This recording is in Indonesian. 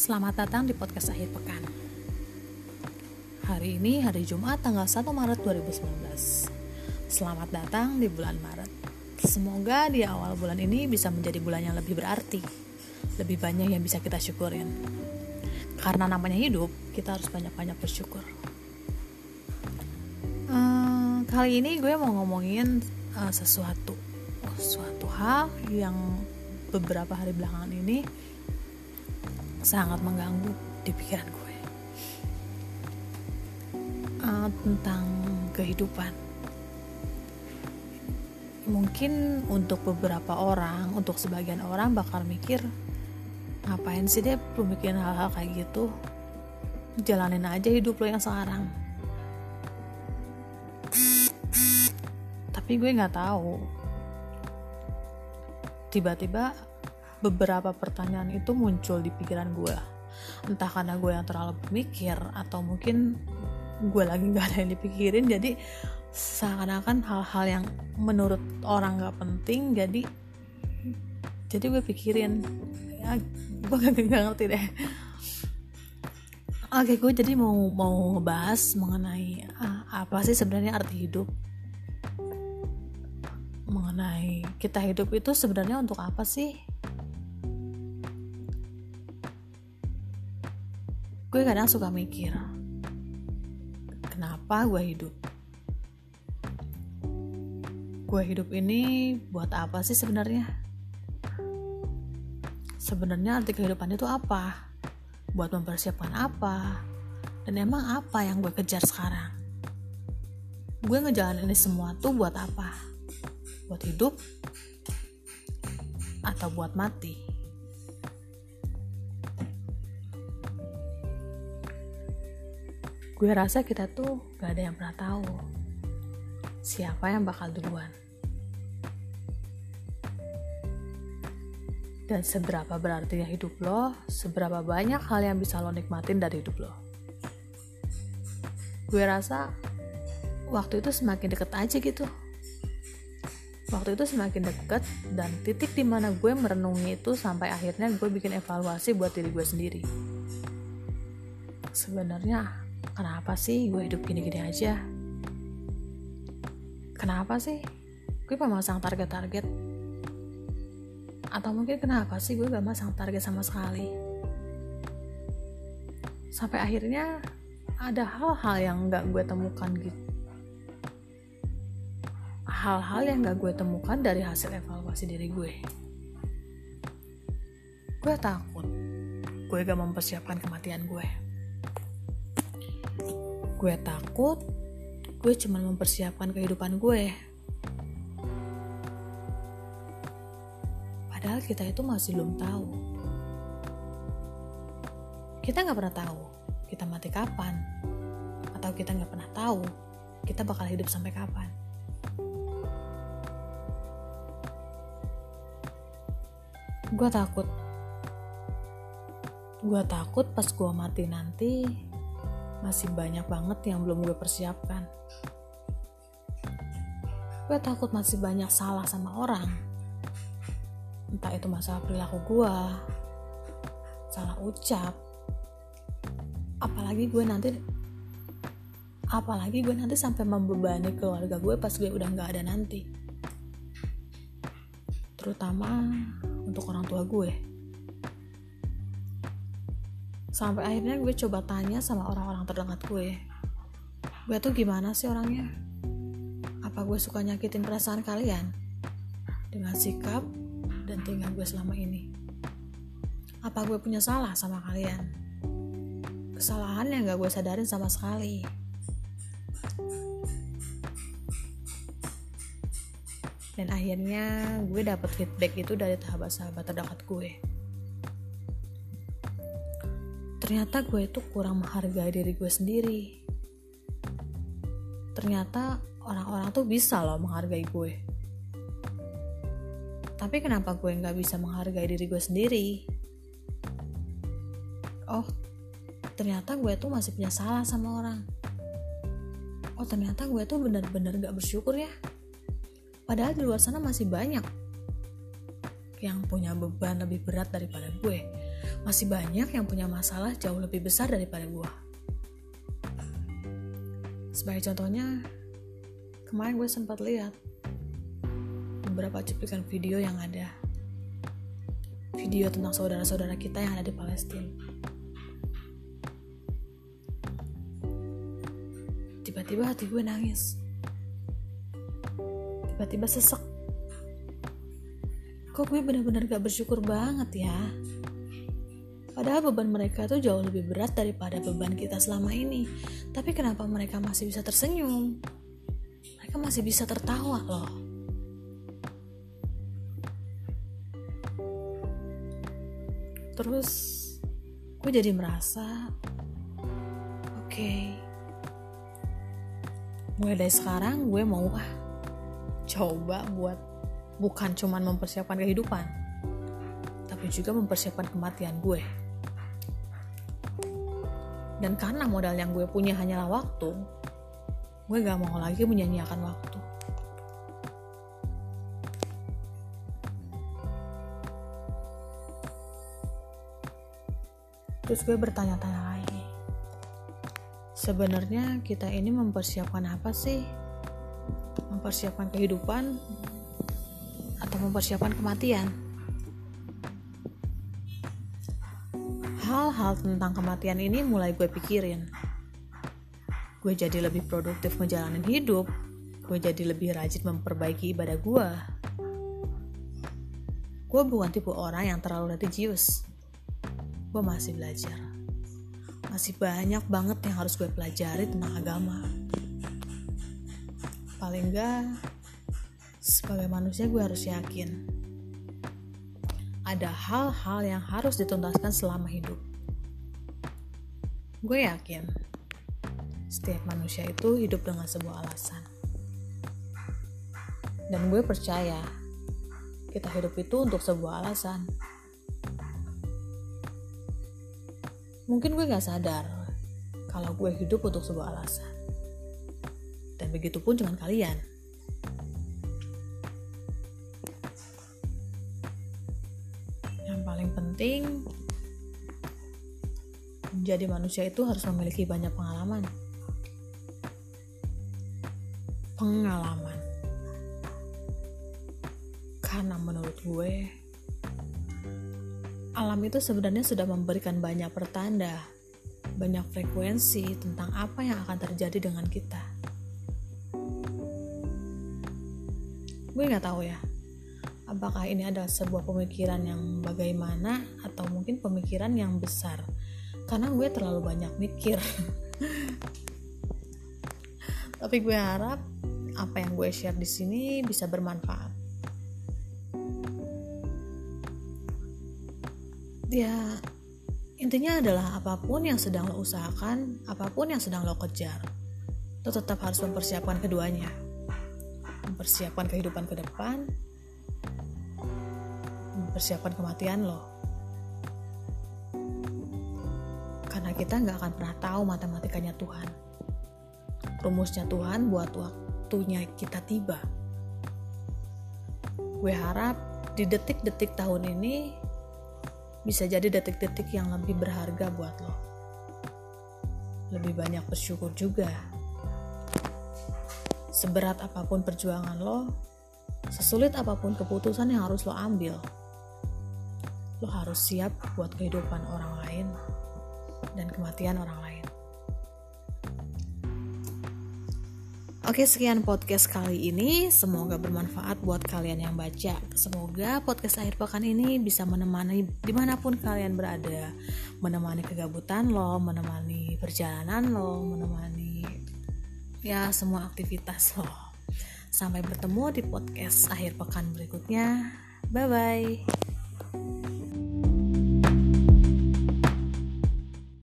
Selamat datang di podcast akhir pekan. Hari ini hari Jumat tanggal 1 Maret 2019. Selamat datang di bulan Maret. Semoga di awal bulan ini bisa menjadi bulan yang lebih berarti. Lebih banyak yang bisa kita syukurin. Karena namanya hidup, kita harus banyak-banyak bersyukur. Uh, kali ini gue mau ngomongin uh, sesuatu, suatu hal yang beberapa hari belakangan ini sangat mengganggu di pikiran gue. Uh, tentang kehidupan. Mungkin untuk beberapa orang untuk sebagian orang bakal mikir ngapain sih dia perlu hal-hal kayak gitu? Jalanin aja hidup lo yang sekarang. Tapi gue nggak tahu. Tiba-tiba beberapa pertanyaan itu muncul di pikiran gue entah karena gue yang terlalu berpikir atau mungkin gue lagi gak ada yang dipikirin jadi seakan-akan hal-hal yang menurut orang gak penting jadi jadi gue pikirin. Ya, gue gak, gak ngerti deh. Oke gue jadi mau mau ngebahas mengenai ah, apa sih sebenarnya arti hidup? Mengenai kita hidup itu sebenarnya untuk apa sih gue kadang suka mikir kenapa gue hidup? Gue hidup ini buat apa sih sebenarnya? Sebenarnya arti kehidupan itu apa? Buat mempersiapkan apa? Dan emang apa yang gue kejar sekarang? Gue ngejalanin ini semua tuh buat apa? Buat hidup atau buat mati gue rasa kita tuh gak ada yang pernah tahu siapa yang bakal duluan. Dan seberapa berarti hidup lo, seberapa banyak hal yang bisa lo nikmatin dari hidup lo. Gue rasa waktu itu semakin deket aja gitu. Waktu itu semakin deket dan titik di mana gue merenungi itu sampai akhirnya gue bikin evaluasi buat diri gue sendiri. Sebenarnya kenapa sih gue hidup gini-gini aja? Kenapa sih? Gue memasang target-target. Atau mungkin kenapa sih gue gak masang target sama sekali? Sampai akhirnya ada hal-hal yang gak gue temukan gitu. Hal-hal yang gak gue temukan dari hasil evaluasi diri gue. Gue takut gue gak mempersiapkan kematian gue gue takut gue cuma mempersiapkan kehidupan gue. Padahal kita itu masih belum tahu. Kita nggak pernah tahu kita mati kapan atau kita nggak pernah tahu kita bakal hidup sampai kapan. Gue takut. Gue takut pas gue mati nanti masih banyak banget yang belum gue persiapkan. Gue takut masih banyak salah sama orang. Entah itu masalah perilaku gue, salah ucap, apalagi gue nanti apalagi gue nanti sampai membebani keluarga gue pas gue udah nggak ada nanti terutama untuk orang tua gue sampai akhirnya gue coba tanya sama orang-orang terdekat gue. Gue tuh gimana sih orangnya? Apa gue suka nyakitin perasaan kalian? Dengan sikap dan tinggal gue selama ini. Apa gue punya salah sama kalian? Kesalahan yang gak gue sadarin sama sekali. Dan akhirnya gue dapet feedback itu dari sahabat-sahabat terdekat gue ternyata gue itu kurang menghargai diri gue sendiri. Ternyata orang-orang tuh bisa loh menghargai gue. Tapi kenapa gue nggak bisa menghargai diri gue sendiri? Oh ternyata gue tuh masih punya salah sama orang. Oh ternyata gue tuh benar-benar gak bersyukur ya. Padahal di luar sana masih banyak yang punya beban lebih berat daripada gue masih banyak yang punya masalah jauh lebih besar daripada gue sebagai contohnya kemarin gue sempat lihat beberapa cuplikan video yang ada. Video tentang saudara-saudara kita yang ada di Palestina. Tiba-tiba hati gue nangis. Tiba-tiba sesek. Kok gue bener-bener gak bersyukur banget ya padahal beban mereka tuh jauh lebih berat daripada beban kita selama ini. Tapi kenapa mereka masih bisa tersenyum? Mereka masih bisa tertawa loh. Terus gue jadi merasa oke okay, mulai dari sekarang gue mau ah coba buat bukan cuman mempersiapkan kehidupan, tapi juga mempersiapkan kematian gue. Dan karena modal yang gue punya hanyalah waktu, gue gak mau lagi menyanyiakan waktu. Terus gue bertanya-tanya lagi, sebenarnya kita ini mempersiapkan apa sih? Mempersiapkan kehidupan atau mempersiapkan kematian. Hal-hal tentang kematian ini mulai gue pikirin. Gue jadi lebih produktif menjalani hidup. Gue jadi lebih rajin memperbaiki ibadah gue. Gue bukan tipe orang yang terlalu religius. Gue masih belajar. Masih banyak banget yang harus gue pelajari tentang agama. Paling enggak, sebagai manusia gue harus yakin ada hal-hal yang harus dituntaskan selama hidup. Gue yakin setiap manusia itu hidup dengan sebuah alasan. Dan gue percaya kita hidup itu untuk sebuah alasan. Mungkin gue gak sadar kalau gue hidup untuk sebuah alasan. Dan begitu pun dengan kalian. Penting menjadi manusia itu harus memiliki banyak pengalaman. Pengalaman. Karena menurut gue, alam itu sebenarnya sudah memberikan banyak pertanda, banyak frekuensi tentang apa yang akan terjadi dengan kita. Gue nggak tahu ya, apakah ini adalah sebuah pemikiran yang bagaimana atau mungkin pemikiran yang besar? Karena gue terlalu banyak mikir. Tapi gue harap apa yang gue share di sini bisa bermanfaat. Ya intinya adalah apa pun yang sedang lo usahakan apa pun yang sedang lo kejar lo tetap harus mempersiapkan keduanya. Mempersiapkan kehidupan ke depan mempersiapkan kematian lo. Karena kita nggak akan pernah tahu matematikanya Tuhan. Rumusnya Tuhan buat waktunya kita tiba. Gue harap di detik-detik tahun ini bisa jadi detik-detik yang lebih berharga buat lo. Lebih banyak bersyukur juga. Seberat apa pun perjuangan lo, sesulit apa pun keputusan yang harus lo ambil, lo harus siap buat kehidupan orang lain dan kematian orang lain. Oke sekian podcast kali ini. Semoga bermanfaat buat kalian yang baca. Semoga podcast akhir pekan ini bisa menemani di mana pun kalian berada. Menemani kegabutan lo, menemani perjalanan lo, menemani ya semua aktivitas lo. Sampai bertemu di podcast akhir pekan berikutnya. Bye bye